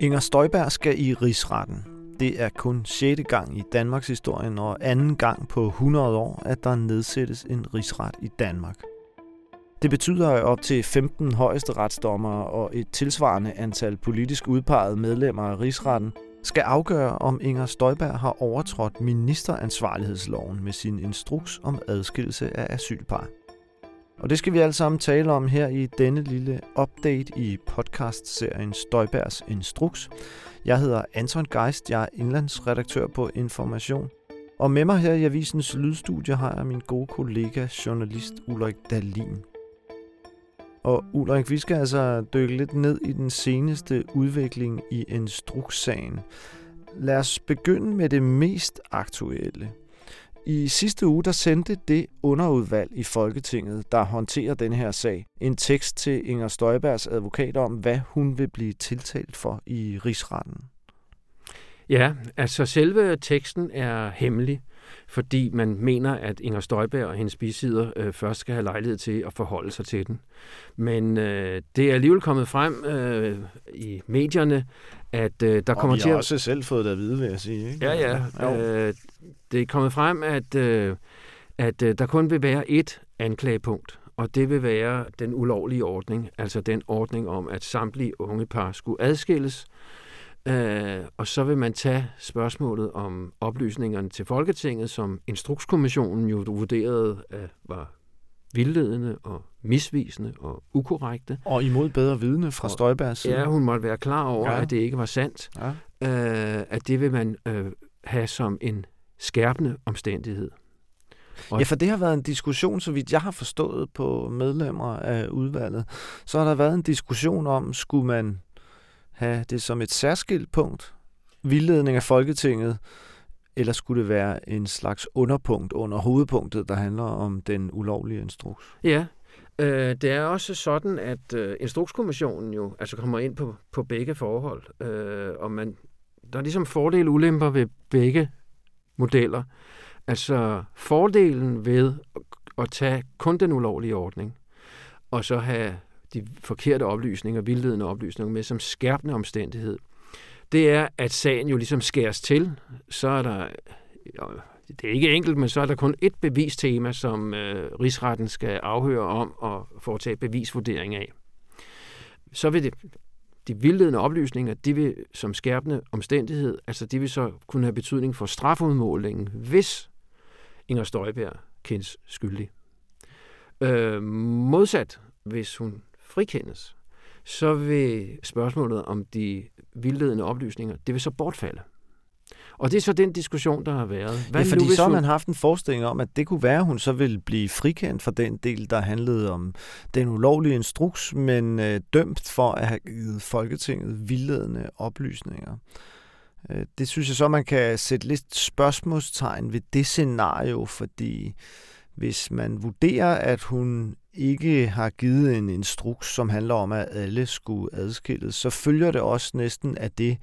Inger Støjberg skal i rigsretten. Det er kun 6. gang i Danmarks historie og anden gang på 100 år, at der nedsættes en rigsret i Danmark. Det betyder, at op til 15 højeste retsdommere og et tilsvarende antal politisk udpegede medlemmer af rigsretten skal afgøre, om Inger Støjberg har overtrådt ministeransvarlighedsloven med sin instruks om adskillelse af asylpar. Og det skal vi alle sammen tale om her i denne lille update i podcastserien Støjbergs Instruks. Jeg hedder Anton Geist, jeg er indlandsredaktør på Information. Og med mig her i avisens lydstudie har jeg min gode kollega, journalist Ulrik Dalin. Og Ulrik, vi skal altså dykke lidt ned i den seneste udvikling i instrukssagen. Lad os begynde med det mest aktuelle. I sidste uge der sendte det underudvalg i Folketinget, der håndterer den her sag, en tekst til Inger Støjbergs advokat om, hvad hun vil blive tiltalt for i rigsretten. Ja, altså selve teksten er hemmelig, fordi man mener, at Inger Støjberg og hendes bisider øh, først skal have lejlighed til at forholde sig til den. Men øh, det er alligevel kommet frem øh, i medierne, at øh, der og kommer til har at... også selv fået det at vide, vil jeg sige. Ikke? Ja, ja. Øh, det er kommet frem, at, øh, at øh, der kun vil være et anklagepunkt, og det vil være den ulovlige ordning, altså den ordning om, at samtlige unge par skulle adskilles, øh, og så vil man tage spørgsmålet om oplysningerne til Folketinget, som Instrukskommissionen jo vurderede øh, var vildledende og misvisende og ukorrekte. Og imod bedre vidne fra Støjbergs side. Ja, hun måtte være klar over, Ja. ja. at det ikke var sandt. Ja. Øh, at det vil man øh, have som en skærpende omstændighed. Og- Ja, for det har været en diskussion, så vidt jeg har forstået på medlemmer af udvalget, så har der været en diskussion om, skulle man have det som et særskilt punkt, vildledning af Folketinget, eller skulle det være en slags underpunkt under hovedpunktet, der handler om den ulovlige instruks? Ja, øh, det er også sådan, at øh, Instrukskommissionen jo altså kommer ind på, på begge forhold, øh, og man, der er ligesom fordele og ulemper ved begge modeller. Altså fordelen ved at- tage kun den ulovlige ordning, og så have de forkerte oplysninger, vildledende oplysninger med som skærpende omstændighed, det er, at sagen jo ligesom skæres til. Så er der, jo, det er ikke enkelt, men så er der kun et bevistema, som øh, rigsretten skal afhøre om og foretage bevisvurdering af. Så vil det, de vildledende oplysninger, de vil som skærpende omstændighed, altså de vil så kunne have betydning for strafudmålingen, hvis Inger Støjberg kendes skyldig. Øh, modsat, hvis hun frikendes, så vil spørgsmålet om de vildledende oplysninger, det vil så bortfalde. Og det er så den diskussion, der har været. Hvad ja, fordi nu, så har man haft en forestilling om, at det kunne være, at hun så ville blive frikendt for den del, der handlede om den ulovlige instruks, men øh, dømt for at have givet Folketinget vildledende oplysninger. Øh, det synes jeg så, man kan sætte lidt spørgsmålstegn ved det scenario, fordi hvis man vurderer, at hun ikke har givet en instruks, som handler om, at alle skulle adskilles, så følger det også næsten af det,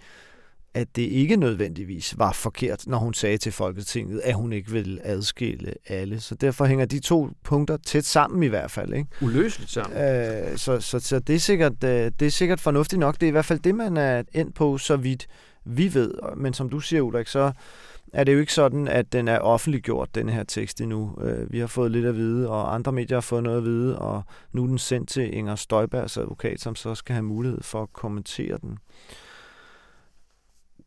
at det ikke nødvendigvis var forkert, når hun sagde til Folketinget, at hun ikke ville adskille alle. Så derfor hænger de to punkter tæt sammen i hvert fald. Ikke? uløseligt sammen. Øh, så, så, så det, er sikkert, øh, det er sikkert fornuftigt nok. Det er i hvert fald det, man er endt på, så vidt vi ved. Men som du siger, Ulrik, så er det jo ikke sådan, at den er offentliggjort, den her tekst endnu. Øh, vi har fået lidt at vide, og andre medier har fået noget at vide, og nu er den sendt til Inger Støjbergs advokat, som så skal have mulighed for at kommentere den.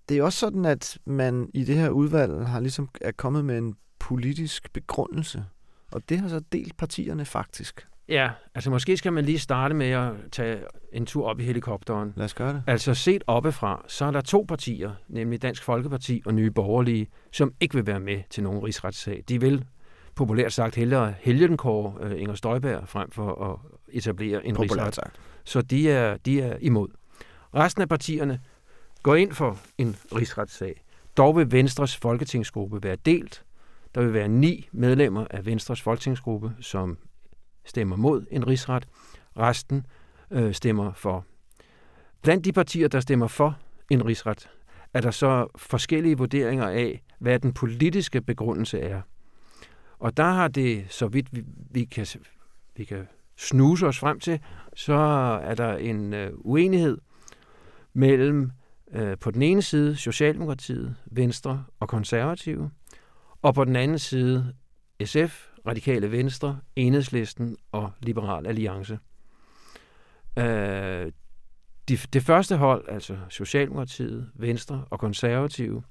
Det er også sådan, at man i det her udvalg har ligesom er kommet med en politisk begrundelse, og det har så delt partierne faktisk. Ja, altså måske skal man lige starte med at tage en tur op i helikopteren. Lad os gøre det. Altså set oppefra, så er der to partier, nemlig Dansk Folkeparti og Nye Borgerlige, som ikke vil være med til nogen rigsretssag. De vil populært sagt hellere helgenkåre uh, Inger Støjberg frem for at etablere en Populært rigsret. sagt. Så de er, de er imod. Resten af partierne går ind for en rigsretssag. Dog vil Venstres folketingsgruppe være delt. Der vil være ni medlemmer af Venstres folketingsgruppe, som stemmer mod en rigsret. Resten øh, stemmer for. Blandt de partier, der stemmer for en rigsret, er der så forskellige vurderinger af, hvad den politiske begrundelse er. Og der har det, så vidt vi, vi, kan, vi kan snuse os frem til, så er der en øh, uenighed mellem Øh, på den ene side Socialdemokratiet, Venstre og Konservative, og på den anden side SF, Radikale Venstre, Enhedslisten og Liberal Alliance. Øh, de, det første hold, altså Socialdemokratiet, Venstre og Konservative,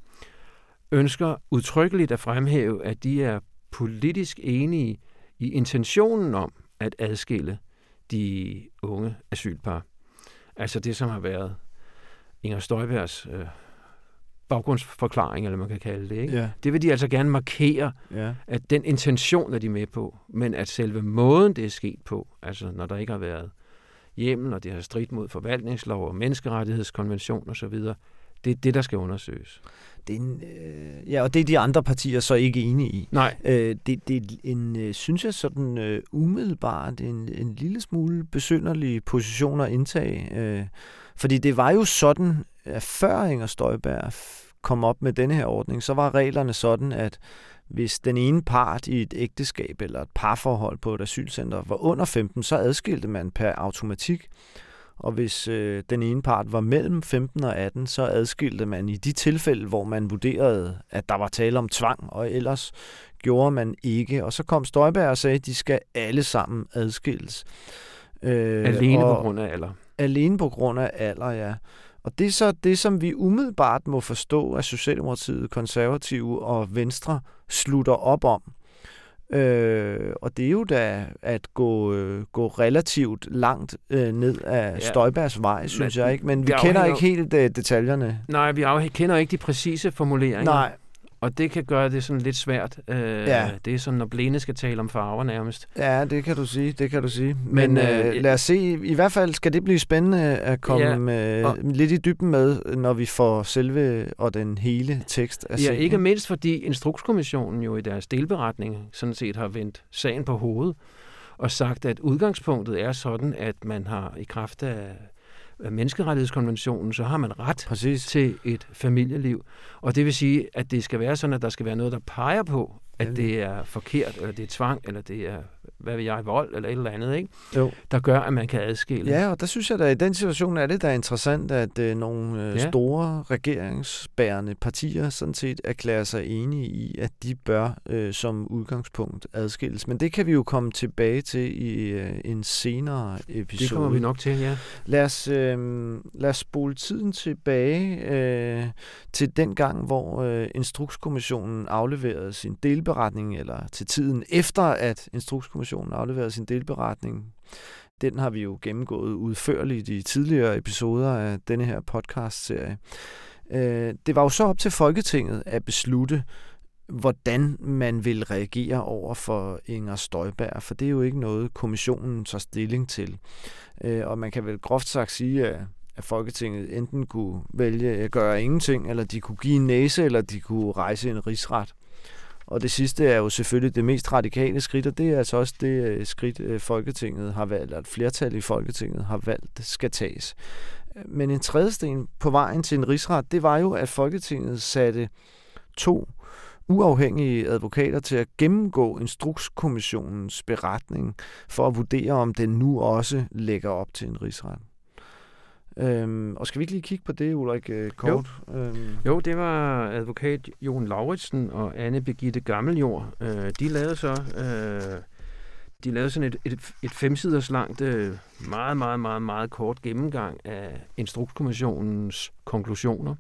ønsker udtrykkeligt at fremhæve, at de er politisk enige i intentionen om at adskille de unge asylpar. Altså det, som har været Inger Støjbergs øh, baggrundsforklaring, eller man kan kalde det. Ikke? Ja. Det vil de altså gerne markere, Ja. at den intention er de med på, men at selve måden, det er sket på, altså når der ikke har været hjemmel, og det har stridt mod forvaltningslov og menneskerettighedskonvention osv., det er det, der skal undersøges. Det er en, øh, ja, og det er de andre partier så ikke enige i. Nej, Øh, det, det er en, øh, synes jeg, sådan øh, umiddelbart en, en lille smule besynderlig position at indtage. Øh, fordi det var jo sådan, at før Inger Støjberg kom op med denne her ordning, så var reglerne sådan, at hvis den ene part i et ægteskab eller et parforhold på et asylcenter var under 15, så adskilte man per automatik. Og hvis øh, den ene part var mellem 15 og 18, så adskilte man i de tilfælde, hvor man vurderede, at der var tale om tvang, og ellers gjorde man ikke. Og så kom Støjberg og sagde, at de skal alle sammen adskilles. Øh, alene og på grund af alder. Alene på grund af alder, ja. Og det er så det, som vi umiddelbart må forstå, at Socialdemokratiet, Konservative og Venstre slutter op om. Øh, og det er jo da at gå, øh, gå relativt langt øh, ned af Ja. Støjbergs vej, synes Men jeg ikke. Men vi kender ikke helt øh, detaljerne. Nej, vi kender ikke de præcise formuleringer. Nej, Og det kan gøre det sådan lidt svært. Øh, Ja. Det er sådan, når blinde skal tale om farver nærmest. ja, det kan du sige, det kan du sige. Men, Men, øh, øh, lad os se, i hvert fald skal det blive spændende at komme Ja, øh, og- lidt i dybden med, når vi får selve og den hele tekst af Ja, sagen. ikke mindst fordi Instrukskommissionen jo i deres delberetning sådan set har vendt sagen på hovedet og sagt, at udgangspunktet er sådan, at man har i kraft af af menneskerettighedskonventionen, så har man ret Præcis. til et familieliv. Og det vil sige, at det skal være sådan, at der skal være noget, der peger på, at det er forkert, eller det er tvang, eller det er, hvad ved jeg, vold, eller et eller andet, ikke? Jo. der gør, at man kan adskille. Ja, og der synes jeg, at i den situation er det da interessant, at øh, nogle øh, Ja. store regeringsbærende partier sådan set erklærer sig enige i, at de bør øh, som udgangspunkt adskilles. Men det kan vi jo komme tilbage til i øh, en senere episode. det kommer vi nok til, ja. Lad os, øh, lad os spole tiden tilbage øh, til den gang, hvor øh, Instrukskommissionen afleverede sin delberetning, eller til tiden efter, at Instrukskommissionen afleverede sin delberetning. Den har vi jo gennemgået udførligt i tidligere episoder af denne her podcast-serie. Øh, det var jo så op til Folketinget at beslutte, hvordan man vil reagere over for Inger Støjberg, for det er jo ikke noget, kommissionen tager stilling til. Øh, og man kan vel groft sagt sige, at, at Folketinget enten kunne vælge at gøre ingenting, eller de kunne give en næse, eller de kunne rejse en rigsret. Og det sidste er jo selvfølgelig det mest radikale skridt, og det er altså også det øh, skridt, øh, Folketinget har valgt, eller et flertal i Folketinget har valgt, skal tages. Men en tredje sten på vejen til en rigsret, det var jo, at Folketinget satte to uafhængige advokater til at gennemgå Instrukskommissionens beretning for at vurdere, om den nu også lægger op til en rigsret. Øhm, og skal vi ikke lige kigge på det, Ulrik, øh, kort? Jo. Øhm, Jo, det var advokat Jon Lauritsen og Anne Begitte Gammeljord. Øh, de lavede så øh, de lavede sådan et, et, et femsiders langt, øh, meget, meget, meget, meget kort gennemgang af Instrukskommissionens konklusioner.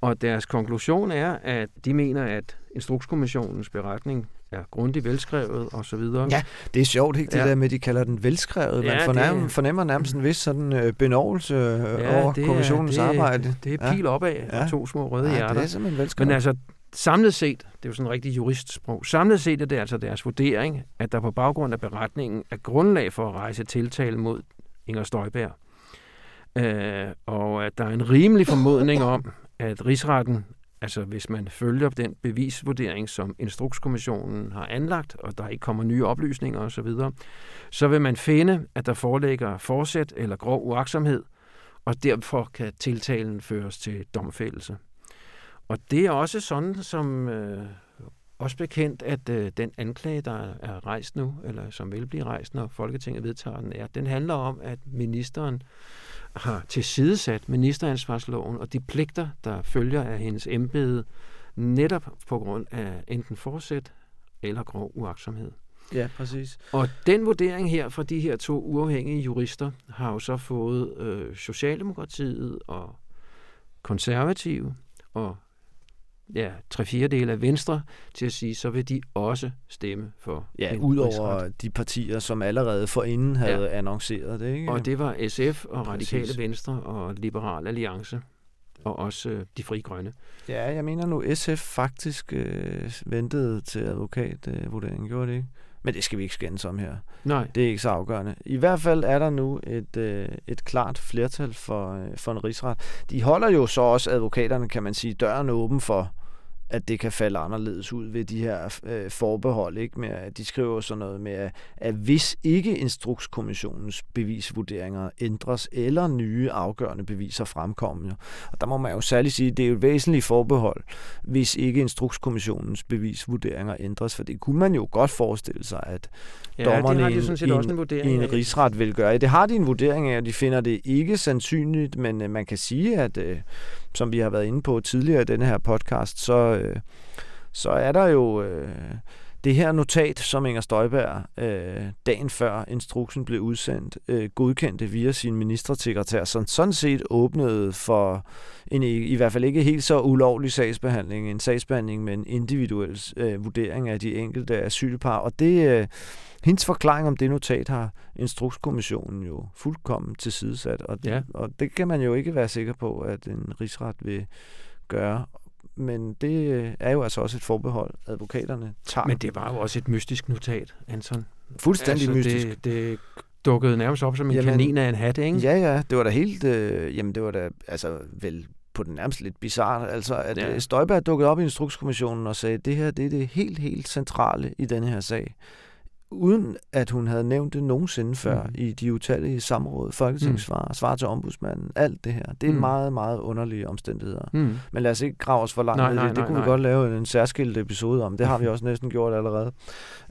Og deres konklusion er, at de mener, at Instrukskommissionens beretning er grundigt velskrevet osv. Ja, det er sjovt, ikke? Det Ja. der med, de kalder den velskrevet. Man Ja, fornemmer, det- fornemmer nærmest en vis sådan øh, benovelse ja, over det er- kommissionens det, arbejde. Det er Ja. pil opad Ja. og to små røde ja, hjerter. det er simpelthen velskrevet. Men altså, samlet set, det er jo sådan en rigtig juristsprog, samlet set er det altså deres vurdering, at der på baggrund af beretningen er grundlag for at rejse tiltale mod Inger Støjberg. Øh, og at der er en rimelig formodning om, at rigsretten, altså hvis man følger den bevisvurdering, som Instrukskommissionen har anlagt, og der ikke kommer nye oplysninger osv., så vil man finde, at der foreligger forsæt eller grov uaksomhed, og derfor kan tiltalen føres til domfældelse. Og det er også sådan, som øh, også bekendt, at øh, den anklage, der er rejst nu, eller som vil blive rejst, når Folketinget vedtager den, er, den handler om, at ministeren har tilsidesat ministeransvarsloven og de pligter, der følger af hendes embede, netop på grund af enten forsæt eller grov uaksomhed. Ja, præcis. Og den vurdering her fra de her to uafhængige jurister har jo så fået øh, Socialdemokratiet og konservative og ja, tre fjerde del af Venstre til at sige, så vil de også stemme for Ja, udover de partier, som allerede forinden havde ja. annonceret det. Ikke? Og det var SF og Radikale Præcis. Venstre og Liberal Alliance og også øh, de frie grønne. Ja, jeg mener nu, SF faktisk øh, ventede til advokatvurderingen, øh, gjorde det ikke? Men det skal vi ikke skændes om her. Nej. Det er ikke så afgørende. I hvert fald er der nu et, øh, et klart flertal for, øh, for en rigsret. De holder jo så også advokaterne, kan man sige, døren åben for, at det kan falde anderledes ud ved de her øh, forbehold. Ikke? Med, at de skriver sådan noget med, at, at hvis ikke Instrukskommissionens bevisvurderinger ændres, eller nye afgørende beviser fremkommer, og der må man jo særligt sige, at det er jo et væsentligt forbehold, hvis ikke Instrukskommissionens bevisvurderinger ændres, for det kunne man jo godt forestille sig, at ja, dommerne de i, en, også en, vurdering i en rigsret vil gøre. Det har de en vurdering af, og de finder det ikke sandsynligt, men øh, man kan sige, at øh, som vi har været inde på tidligere i denne her podcast, så, øh, så er der jo øh, det her notat, som Inger Støjberg øh, dagen før instruksen blev udsendt, øh, godkendte via sin ministersekretær, som sådan set åbnede for en i hvert fald ikke helt så ulovlig sagsbehandling, en sagsbehandling med en individuel øh, vurdering af de enkelte asylpar, og det... Øh, hendes forklaring om det notat har Instrukskommissionen jo fuldkommen tilsidesat, og, ja. og det kan man jo ikke være sikker på, at en rigsret vil gøre. Men det er jo altså også et forbehold, advokaterne tager. Men det var jo også et mystisk notat, Anton. Fuldstændig altså, mystisk. Det, det dukkede nærmest op som en jamen, kanin af en hat, ikke? Ja, ja. Det var da helt... Øh, jamen, det var da altså vel på den nærmest lidt bizarre, altså at ja. Øh, Støjberg dukkede op i Instrukskommissionen og sagde, det her det er det helt, helt centrale i denne her sag uden at hun havde nævnt det nogensinde før mm. i de utallige samråd, folketingssvar, mm. svar til ombudsmanden, alt det her. Det er mm. meget, meget underlige omstændigheder. Mm. Men lad os ikke grave os for langt nej, nej, det. Det kunne nej, vi godt lave en særskilt episode om. Det har vi også næsten gjort allerede.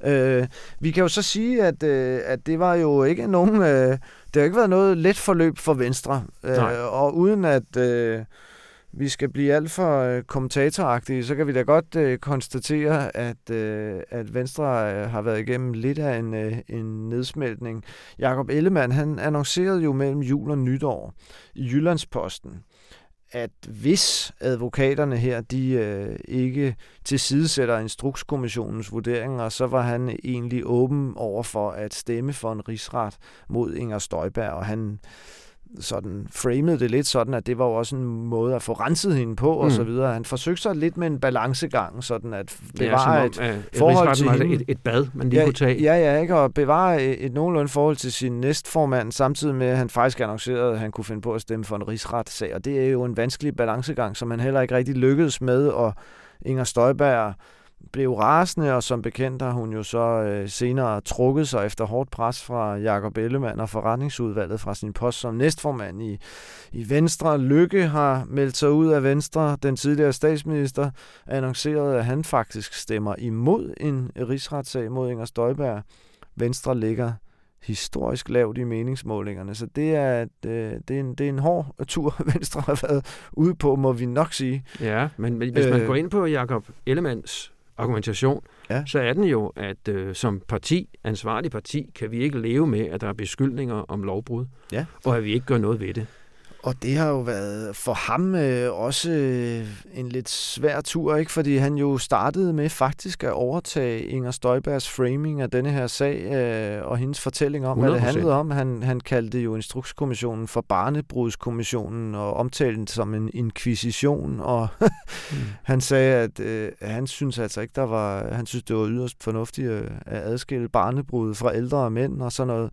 Øh, vi kan jo så sige, at, øh, at det var jo ikke nogen... Øh, det har ikke været noget let forløb for Venstre. Øh, og uden at... Øh, vi skal blive alt for øh, kommentatoragtige, så kan vi da godt øh, konstatere, at, øh, at Venstre øh, har været igennem lidt af en, øh, en nedsmeltning. Jakob Ellemann, han annoncerede jo mellem jul og nytår i Jyllandsposten, at hvis advokaterne her, de øh, ikke tilsidesætter Instrukskommissionens vurderinger, så var han egentlig åben over for at stemme for en rigsret mod Inger Støjberg, og han sådan framede det lidt sådan, at det var jo også en måde at få renset hende på, mm. og så videre. Han forsøgte sig lidt med en balancegang, sådan at bevare ja, om, et øh, forhold til hende. Et, et bad, man lige ja, kunne tage. Ja, ja, ikke? Og bevare et, et nogenlunde forhold til sin næstformand, samtidig med, at han faktisk annoncerede, at han kunne finde på at stemme for en rigsretssag. Og det er jo en vanskelig balancegang, som han heller ikke rigtig lykkedes med, og Inger Støjberg blev rasende, og som bekendt har hun jo så øh, senere trukket sig efter hårdt pres fra Jakob Ellemann og forretningsudvalget fra sin post som næstformand i, i Venstre. Lykke har meldt sig ud af Venstre. Den tidligere statsminister annoncerede, at han faktisk stemmer imod en rigsretssag mod Inger Støjberg. Venstre ligger historisk lavt i meningsmålingerne. Så det er, øh, det, er en, det er en hård tur, Venstre har været ude på, må vi nok sige. Ja, men hvis man øh, går ind på Jakob Ellemanns argumentation, ja. så er den jo, at øh, som parti, ansvarlig parti, kan vi ikke leve med, at der er beskyldninger om lovbrud, ja. og at vi ikke gør noget ved det. Og det har jo været for ham øh, også øh, en lidt svær tur, ikke? fordi han jo startede med faktisk at overtage Inger Støjbergs framing af denne her sag øh, og hendes fortælling om, 100%. hvad det handlede om. Han, han kaldte jo Instrukskommissionen for Barnebrudskommissionen og omtalte den som en inkvisition. Og mm. han sagde, at øh, han synes altså ikke, der var, han synes, det var yderst fornuftigt øh, at adskille barnebrud fra ældre mænd og sådan noget.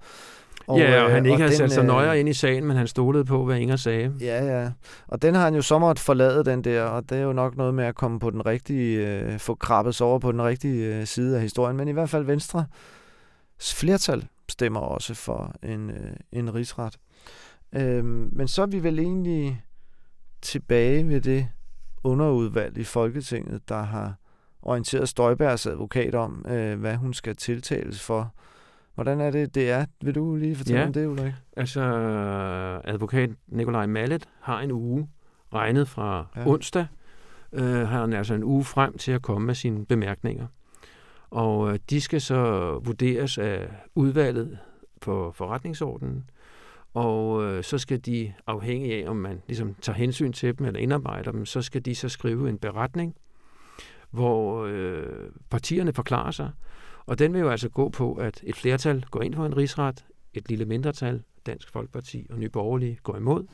Og, ja, og han øh, ikke og har sat sig nøjere øh, ind i sagen, men han stolede på, hvad Inger sagde. Ja, ja. Og den har han jo så måtte forlade, den der, og det er jo nok noget med at komme på den rigtige, øh, få krabbet over på den rigtige øh, side af historien. Men i hvert fald Venstre flertal stemmer også for en, øh, en rigsret. Øhm, men så er vi vel egentlig tilbage ved det underudvalg i Folketinget, der har orienteret Støjbergs advokat om, øh, hvad hun skal tiltales for. Hvordan er det, det er? Vil du lige fortælle Ja. om det, Ulrik? Altså, advokat Nikolaj Mallet har en uge regnet fra Ja. onsdag. Øh, har han altså en uge frem til at komme med sine bemærkninger. Og øh, de skal så vurderes af udvalget på forretningsordenen. Og øh, så skal de, afhængig af om man ligesom tager hensyn til dem eller indarbejder dem, så skal de så skrive en beretning, hvor øh, partierne forklarer sig. Og den vil jo altså gå på, at et flertal går ind for en rigsret, et lille mindretal, Dansk Folkeparti og Nye Borgerlige, går imod.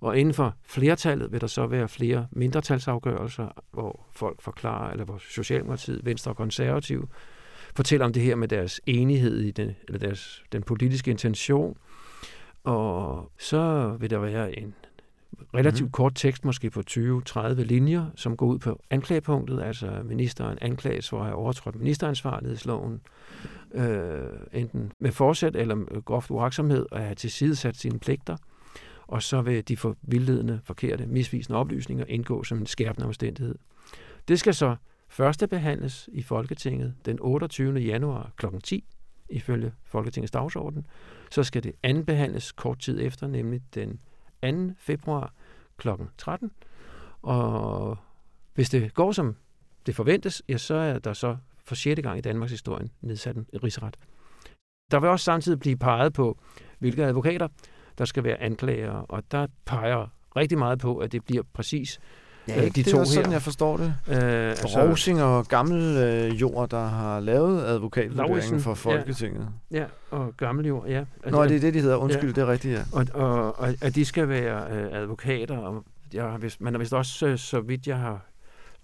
Og inden for flertallet vil der så være flere mindretalsafgørelser, hvor folk forklarer, eller hvor Socialdemokratiet, Venstre og Konservative fortæller om det her med deres enighed i den, eller deres, den politiske intention. Og så vil der være en relativt Mhm. kort tekst, måske på 20-30 linjer, som går ud på anklagepunktet, altså ministeren anklages for at have overtrådt ministeransvarlighedsloven, øh, enten med forsæt eller groft uaksomhed, og have tilsidesat sine pligter. Og så vil de for vildledende, forkerte, misvisende oplysninger indgå som en skærpende omstændighed. Det skal så første behandles i Folketinget den 28. januar kl. 10, ifølge Folketingets dagsorden. Så skal det anden behandles kort tid efter, nemlig den 2. februar kl. 13. Og hvis det går som det forventes, ja, så er der så for sjette gang i Danmarks historie nedsat en rigsret. Der vil også samtidig blive peget på, hvilke advokater, der skal være anklager, og der peger rigtig meget på, at det bliver præcis Ja, Øh, ikke? de det er to også sådan, her. jeg forstår det. øh, Altså, Rosing og Gammel øh, Jord, der har lavet advokatvurderingen for ja. Folketinget. Ja, og gammeljord, ja. Nå, det er det, de hedder. Undskyld, det er rigtigt, ja. Og, og, og at de skal være øh, advokater, og jeg har vist, man har vist også, øh, så vidt jeg har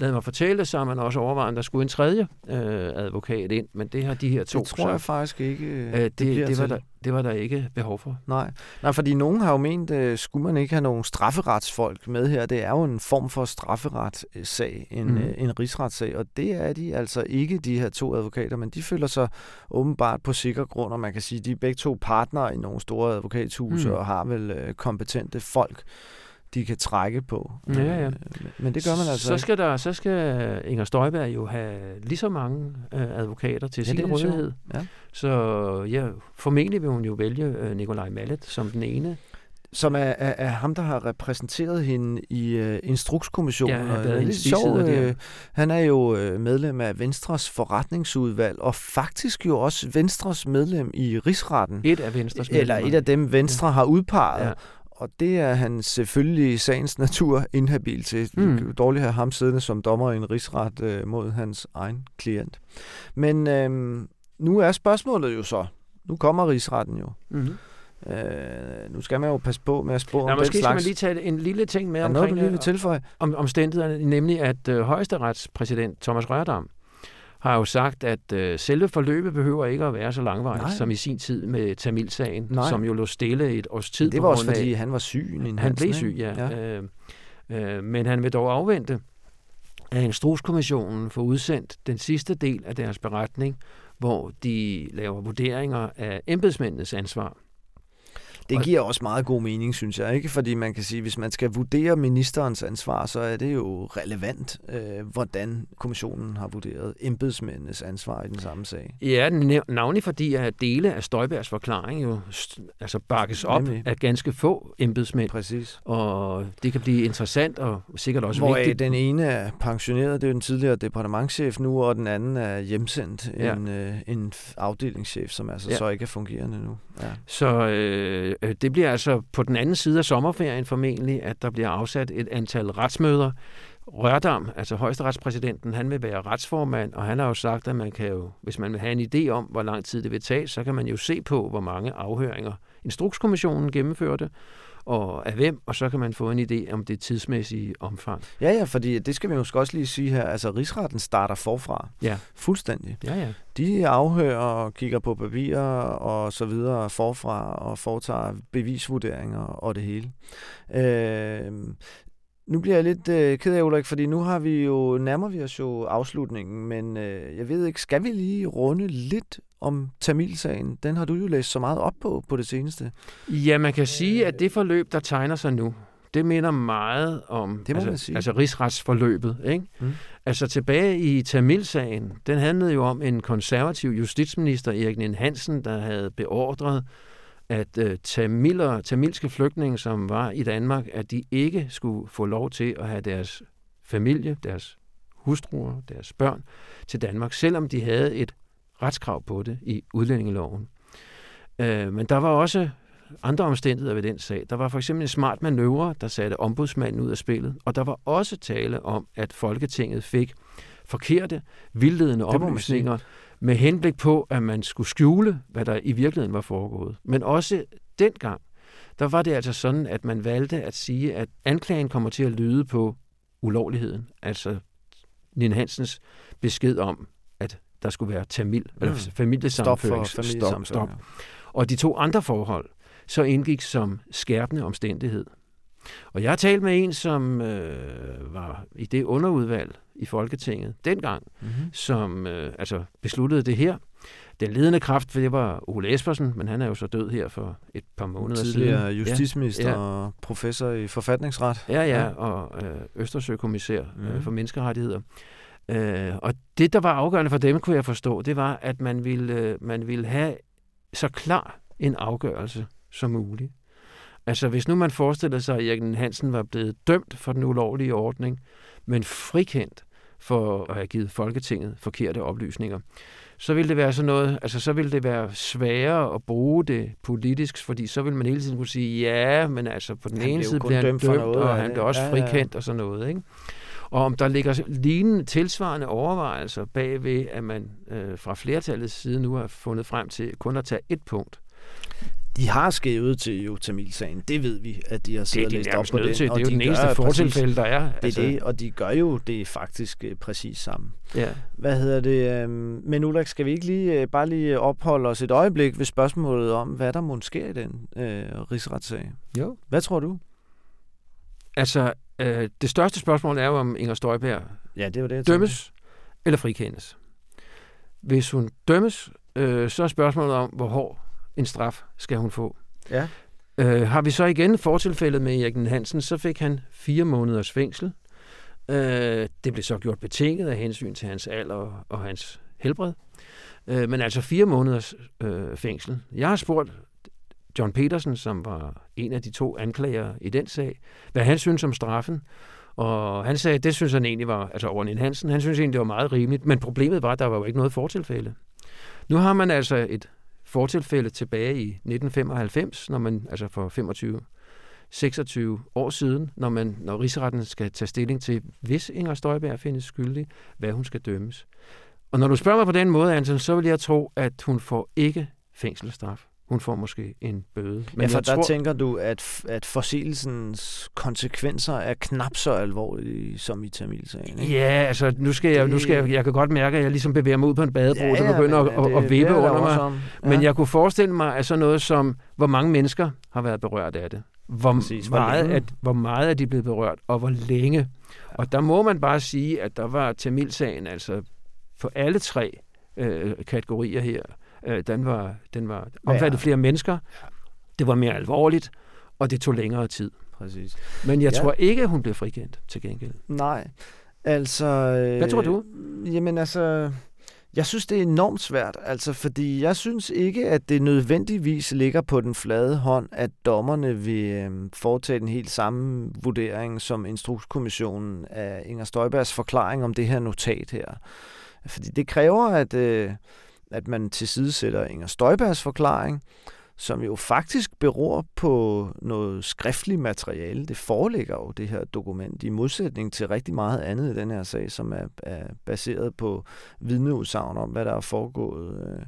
lavet mig fortælle, så har man også overvejet, at der skulle en tredje øh, advokat ind, men det har de her to. Det tror jeg så, faktisk ikke, øh, øh, det, bliver det, var til. der, det var der ikke behov for. Nej. Nej, fordi nogen har jo ment, øh, skulle man ikke have nogen strafferetsfolk med her? Det er jo en form for strafferetssag, en, mm. øh, en rigsretssag, og det er de altså ikke, de her to advokater, men de føler sig åbenbart på sikker grund, og man kan sige, de er begge to partnere i nogle store advokathuse, Mm. og har vel øh, kompetente folk, de kan trække på. Ja, ja. Øh, men- det gør man altså så ikke. skal, der, så skal Inger Støjberg jo have lige så mange øh, advokater til Ja, sin rådighed. Ja. Så ja, formentlig vil hun jo vælge øh, Nikolaj Mallet som den ene. som er, er, er ham, der har repræsenteret hende i uh, Instrukskommissionen. Ja, han været det er lidt der. øh, han er jo øh, medlem af Venstres forretningsudvalg, og faktisk jo også Venstres medlem i Rigsretten. Et af Venstres Eller medlemmer. et af dem, Venstre har udpeget. Ja. Og det er han selvfølgelig i sagens natur inhabil til. Mm. Det kan jo dårligt have ham siddende som dommer i en rigsret øh, mod hans egen klient. Men øh, nu er spørgsmålet jo så, nu kommer rigsretten jo. Mm-hmm. Øh, nu skal man jo passe på med at spå Ja, om den måske skal slags. man lige tage en lille ting med der noget, du omkring lige vil øh, tilføje? om, omstændighederne, nemlig at øh, højesteretspræsident Thomas Rørdam har jo sagt, at øh, selve forløbet behøver ikke at være så langvarigt, Nej. som i sin tid med Tamilsagen, Nej. som jo lå stille et års tid. Det på var også af- fordi, han var syg. Han Hansen, blev syg, ja. ja. Øh, øh, men han vil dog afvente, at Instrukskommissionen får udsendt den sidste del af deres beretning, hvor de laver vurderinger af embedsmændenes ansvar. Det giver også meget god mening, synes jeg. ikke, Fordi man kan sige, hvis man skal vurdere ministerens ansvar, så er det jo relevant, øh, hvordan kommissionen har vurderet embedsmændenes ansvar i den samme sag. Ja, navnlig fordi at dele af Støjbergs forklaring jo altså bakkes op Nemlig. af ganske få embedsmænd, Præcis. og det kan blive interessant og sikkert også Hvor vigtigt. den ene er pensioneret, det er jo den tidligere departementchef nu, og den anden er hjemsendt, Ja. en, øh, en afdelingschef, som altså Ja. så ikke er fungerende nu. Ja. Så øh, øh, Øh, det bliver altså på den anden side af sommerferien formentlig, at der bliver afsat et antal retsmøder. Rørdam, altså højesteretspræsidenten, han vil være retsformand, og han har jo sagt, at man kan jo, hvis man vil have en idé om, hvor lang tid det vil tage, så kan man jo se på, hvor mange afhøringer Instrukskommissionen gennemførte, og af hvem, og så kan man få en idé om det tidsmæssige omfang. ja, ja, fordi det skal vi måske også lige sige her. Altså, rigsretten starter forfra. Ja. Fuldstændig. Ja, ja. De afhører og kigger på papirer og så videre forfra og foretager bevisvurderinger og det hele. Øh, nu bliver jeg lidt øh, ked af, Ulrik, fordi nu har vi jo, nærmer vi os jo afslutningen, men øh, jeg ved ikke, skal vi lige runde lidt om Tamilsagen? Den har du jo læst så meget op på på det seneste. Ja, man kan sige, at det forløb, der tegner sig nu, det minder meget om Det må altså, man sige. altså rigsretsforløbet. Ikke? Mm. Altså tilbage i Tamilsagen, den handlede jo om en konservativ justitsminister, Erik Nien Hansen, der havde beordret, at uh, tamiler, tamilske flygtninge, som var i Danmark, at de ikke skulle få lov til at have deres familie, deres hustruer, deres børn til Danmark, selvom de havde et retskrav på det i udlændingeloven. Uh, men der var også andre omstændigheder ved den sag. Der var for eksempel en smart manøvre, der satte ombudsmanden ud af spillet, og der var også tale om, at Folketinget fik forkerte, vildledende oplysninger med henblik på, at man skulle skjule, hvad der i virkeligheden var foregået. Men også dengang, der var det altså sådan, at man valgte at sige, at anklagen kommer til at lyde på ulovligheden. Altså Nina Hansens besked om, at der skulle være tamil, mm. eller familiesammenføring. Stop. Stop, stop. Og de to andre forhold, så indgik som skærpende omstændighed. Og jeg har talt med en, som øh, var i det underudvalg i Folketinget dengang, mm-hmm. som øh, altså besluttede det her. Den ledende kraft, for det var Ole Espersen, men han er jo så død her for et par måneder Tidligere siden. justitsminister ja, ja. og professor i forfatningsret. Ja, ja, og øh, Østersøkommissær mm. øh, mhm. for menneskerettigheder. Øh, og det, der var afgørende for dem, kunne jeg forstå, det var, at man ville, øh, man ville have så klar en afgørelse som muligt. Altså hvis nu man forestiller sig, at Jørgen Hansen var blevet dømt for den ulovlige ordning, men frikendt for at have givet Folketinget forkerte oplysninger, så ville det være sådan noget, altså så ville det være sværere at bruge det politisk, fordi så vil man hele tiden kunne sige, ja, men altså på den han ene side bliver han dømt, dømt noget, og han bliver også ja, frikendt ja. og sådan noget, ikke? Og om der ligger lignende tilsvarende overvejelser bagved, at man øh, fra flertallets side nu har fundet frem til kun at tage et punkt, de har skævet til jo Tamil-sagen. Det ved vi, at de har siddet og læst op på den. Til. Det er jo de den eneste fortilfælde, der er. Det altså. er det, og de gør jo det faktisk uh, præcis samme. Ja. Hvad hedder det? Um, men Ulrik, skal vi ikke lige uh, bare lige opholde os et øjeblik ved spørgsmålet om, hvad der måske sker i den uh, rigsretssag? Jo. Hvad tror du? Altså, uh, det største spørgsmål er jo, om Inger Støjberg ja, det var det, dømmes eller frikendes. Hvis hun dømmes, uh, så er spørgsmålet om, hvor hård en straf skal hun få. Ja. Øh, har vi så igen fortilfældet med Erik Hansen, så fik han fire måneders fængsel. Øh, det blev så gjort betinget af hensyn til hans alder og hans helbred. Øh, men altså fire måneders øh, fængsel. Jeg har spurgt John Petersen, som var en af de to anklager i den sag, hvad han synes om straffen. Og han sagde, at det synes han egentlig var, altså over Hansen, han synes egentlig, det var meget rimeligt, men problemet var, at der var jo ikke noget fortilfælde. Nu har man altså et fortilfælde tilbage i 1995, når man, altså for 25 26 år siden, når, man, når rigsretten skal tage stilling til, hvis Inger Støjberg findes skyldig, hvad hun skal dømmes. Og når du spørger mig på den måde, Anton, så vil jeg tro, at hun får ikke fængselsstraf. Hun får måske en bøde. Men ja, for der tror... tænker du, at, at forseelsens konsekvenser er knap så alvorlige som i Tamilsagen, ikke? Ja, altså nu skal jeg, det... nu skal jeg, jeg kan godt mærke, at jeg ligesom bevæger mig ud på en badebro, ja, ja, begynder at, at, at vippe under mig. Ja. Men jeg kunne forestille mig, at sådan noget som, hvor mange mennesker har været berørt af det. Hvor, Præcis, hvor, meget, at, hvor meget er de blevet berørt, og hvor længe. Ja. Og der må man bare sige, at der var Tamilsagen, altså for alle tre øh, kategorier her, Øh, den var, den var omfattet ja. flere mennesker. Det var mere alvorligt, og det tog længere tid. Præcis. Men jeg ja. tror ikke, at hun blev frikendt til gengæld. Nej, altså... Øh, Hvad tror du? Jamen altså... Jeg synes, det er enormt svært, altså, fordi jeg synes ikke, at det nødvendigvis ligger på den flade hånd, at dommerne vil øh, foretage den helt samme vurdering som Instrukskommissionen af Inger Støjbergs forklaring om det her notat her. Fordi det kræver, at, øh, at man tilsidesætter Inger Støjbergs forklaring, som jo faktisk beror på noget skriftligt materiale. Det foreligger jo, det her dokument, i modsætning til rigtig meget andet i den her sag, som er, er baseret på vidneudsagn om, hvad der er foregået øh,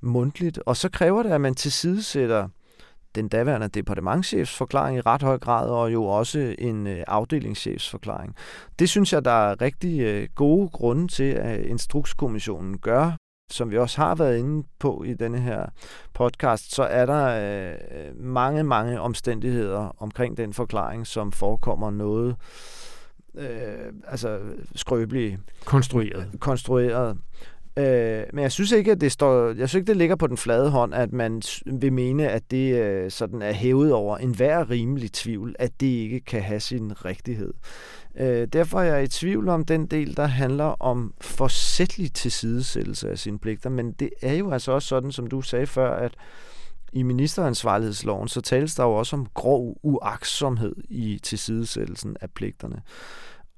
mundtligt. Og så kræver det, at man tilsidesætter den daværende departementchefs forklaring i ret høj grad, og jo også en øh, afdelingschefs forklaring. Det synes jeg, der er rigtig øh, gode grunde til, at Instrukskommissionen gør som vi også har været inde på i denne her podcast, så er der øh, mange, mange omstændigheder omkring den forklaring, som forekommer noget øh, altså skrøbelige. Konstrueret. Konstrueret. Øh, men jeg synes ikke, at det står, jeg synes ikke, det ligger på den flade hånd, at man vil mene, at det øh, sådan er hævet over enhver rimelig tvivl, at det ikke kan have sin rigtighed. Øh, derfor er jeg i tvivl om den del, der handler om forsætlig tilsidesættelse af sine pligter, men det er jo altså også sådan, som du sagde før, at i ministeransvarlighedsloven, så tales der jo også om grov uaksomhed i tilsidesættelsen af pligterne.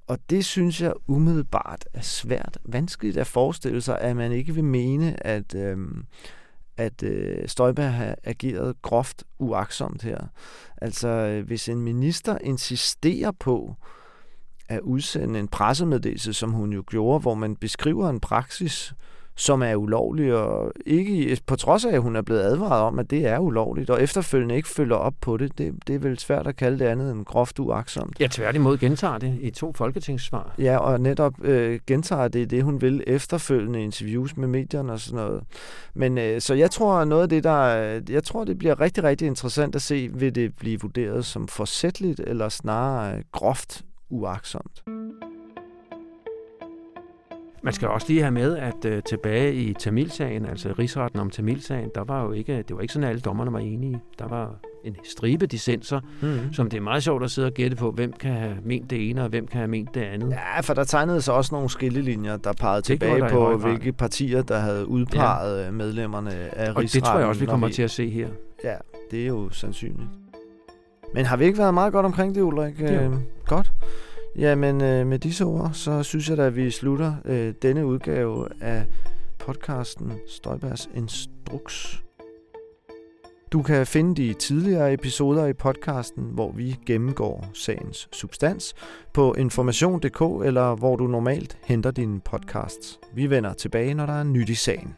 Og det synes jeg umiddelbart er svært, vanskeligt at forestille sig, at man ikke vil mene, at, øh, at øh, Støjberg har ageret groft uaksomt her. Altså, øh, hvis en minister insisterer på at udsende en pressemeddelelse, som hun jo gjorde, hvor man beskriver en praksis, øh, som er ulovlig, og ikke på trods af, at hun er blevet advaret om, at det er ulovligt, og efterfølgende ikke følger op på det, det, det er vel svært at kalde det andet end groft uaksomt. Ja, tværtimod gentager det i to folketingssvar. Ja, og netop øh, gentager det det, hun vil efterfølgende interviews med medierne og sådan noget. Men øh, så jeg tror, noget af det, der, jeg tror, det bliver rigtig, rigtig interessant at se, vil det blive vurderet som forsætligt, eller snarere groft uaksomt. Man skal også lige have med, at uh, tilbage i Tamilsagen, altså rigsretten om Tamilsagen, der var jo ikke, det var ikke sådan, at alle dommerne var enige. Der var en stribe dissenser, mm. som det er meget sjovt at sidde og gætte på, hvem kan have ment det ene, og hvem kan have ment det andet. Ja, for der tegnede sig også nogle skillelinjer, der pegede det tilbage på, hvilke partier, der havde udpeget ja. medlemmerne af rigsretten. Og det tror jeg også, vi kommer vi... til at se her. Ja, det er jo sandsynligt. Men har vi ikke været meget godt omkring det, Ulrik? Ja. Øh, godt. Jamen, øh, med disse ord, så synes jeg da, at vi slutter øh, denne udgave af podcasten Støjbergs Instruks. Du kan finde de tidligere episoder i podcasten, hvor vi gennemgår sagens substans, på information.dk eller hvor du normalt henter dine podcasts. Vi vender tilbage, når der er nyt i sagen.